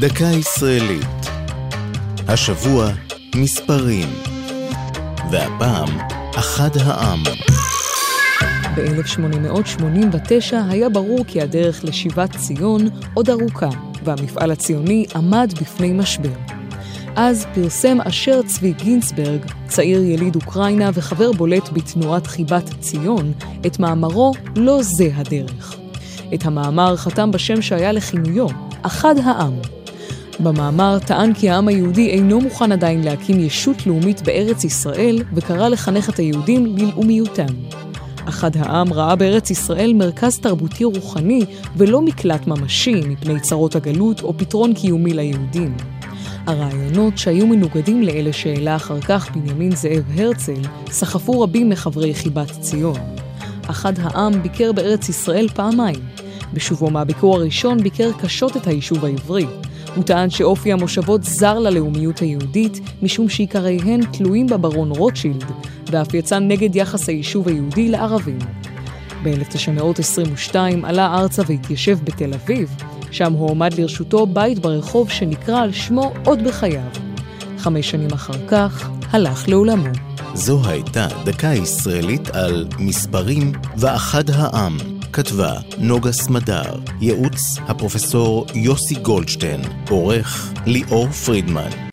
דקה ישראלית. השבוע מספרים. והפעם, אחד העם. ב-1889 היה ברור כי הדרך לשיבת ציון עוד ארוכה, והמפעל הציוני עמד בפני משבר. אז פרסם אשר צבי גינסברג, צעיר יליד אוקראינה וחבר בולט בתנועת חיבת ציון, את מאמרו "לא זה הדרך". את המאמר חתם בשם שהיה לכינויו, אחד העם. במאמר טען כי העם היהודי אינו מוכן עדיין להקים ישות לאומית בארץ ישראל, וקרא לחנך את היהודים ללאומיותם. אחד העם ראה בארץ ישראל מרכז תרבותי רוחני ולא מקלט ממשי מפני צרות הגלות או פתרון קיומי ליהודים. הרעיונות שהיו מנוגדים לאלה שהעלה אחר כך בנימין זאב הרצל, סחפו רבים מחברי חיבת ציון. אחד העם ביקר בארץ ישראל פעמיים. בשובו מהביקור הראשון ביקר קשות את היישוב העברי. הוא טען שאופי המושבות זר ללאומיות היהודית, משום שעיקריהן תלויים בברון רוטשילד, ואף יצא נגד יחס היישוב היהודי לערבים. ב-1922 עלה ארצה והתיישב בתל אביב, שם הועמד לרשותו בית ברחוב שנקרא על שמו עוד בחייו. חמש שנים אחר כך הלך לעולמו. זו הייתה דקה ישראלית על מספרים ואחד העם. כתבה נוגה סמדר, ייעוץ הפרופסור יוסי גולדשטיין, עורך ליאור פרידמן.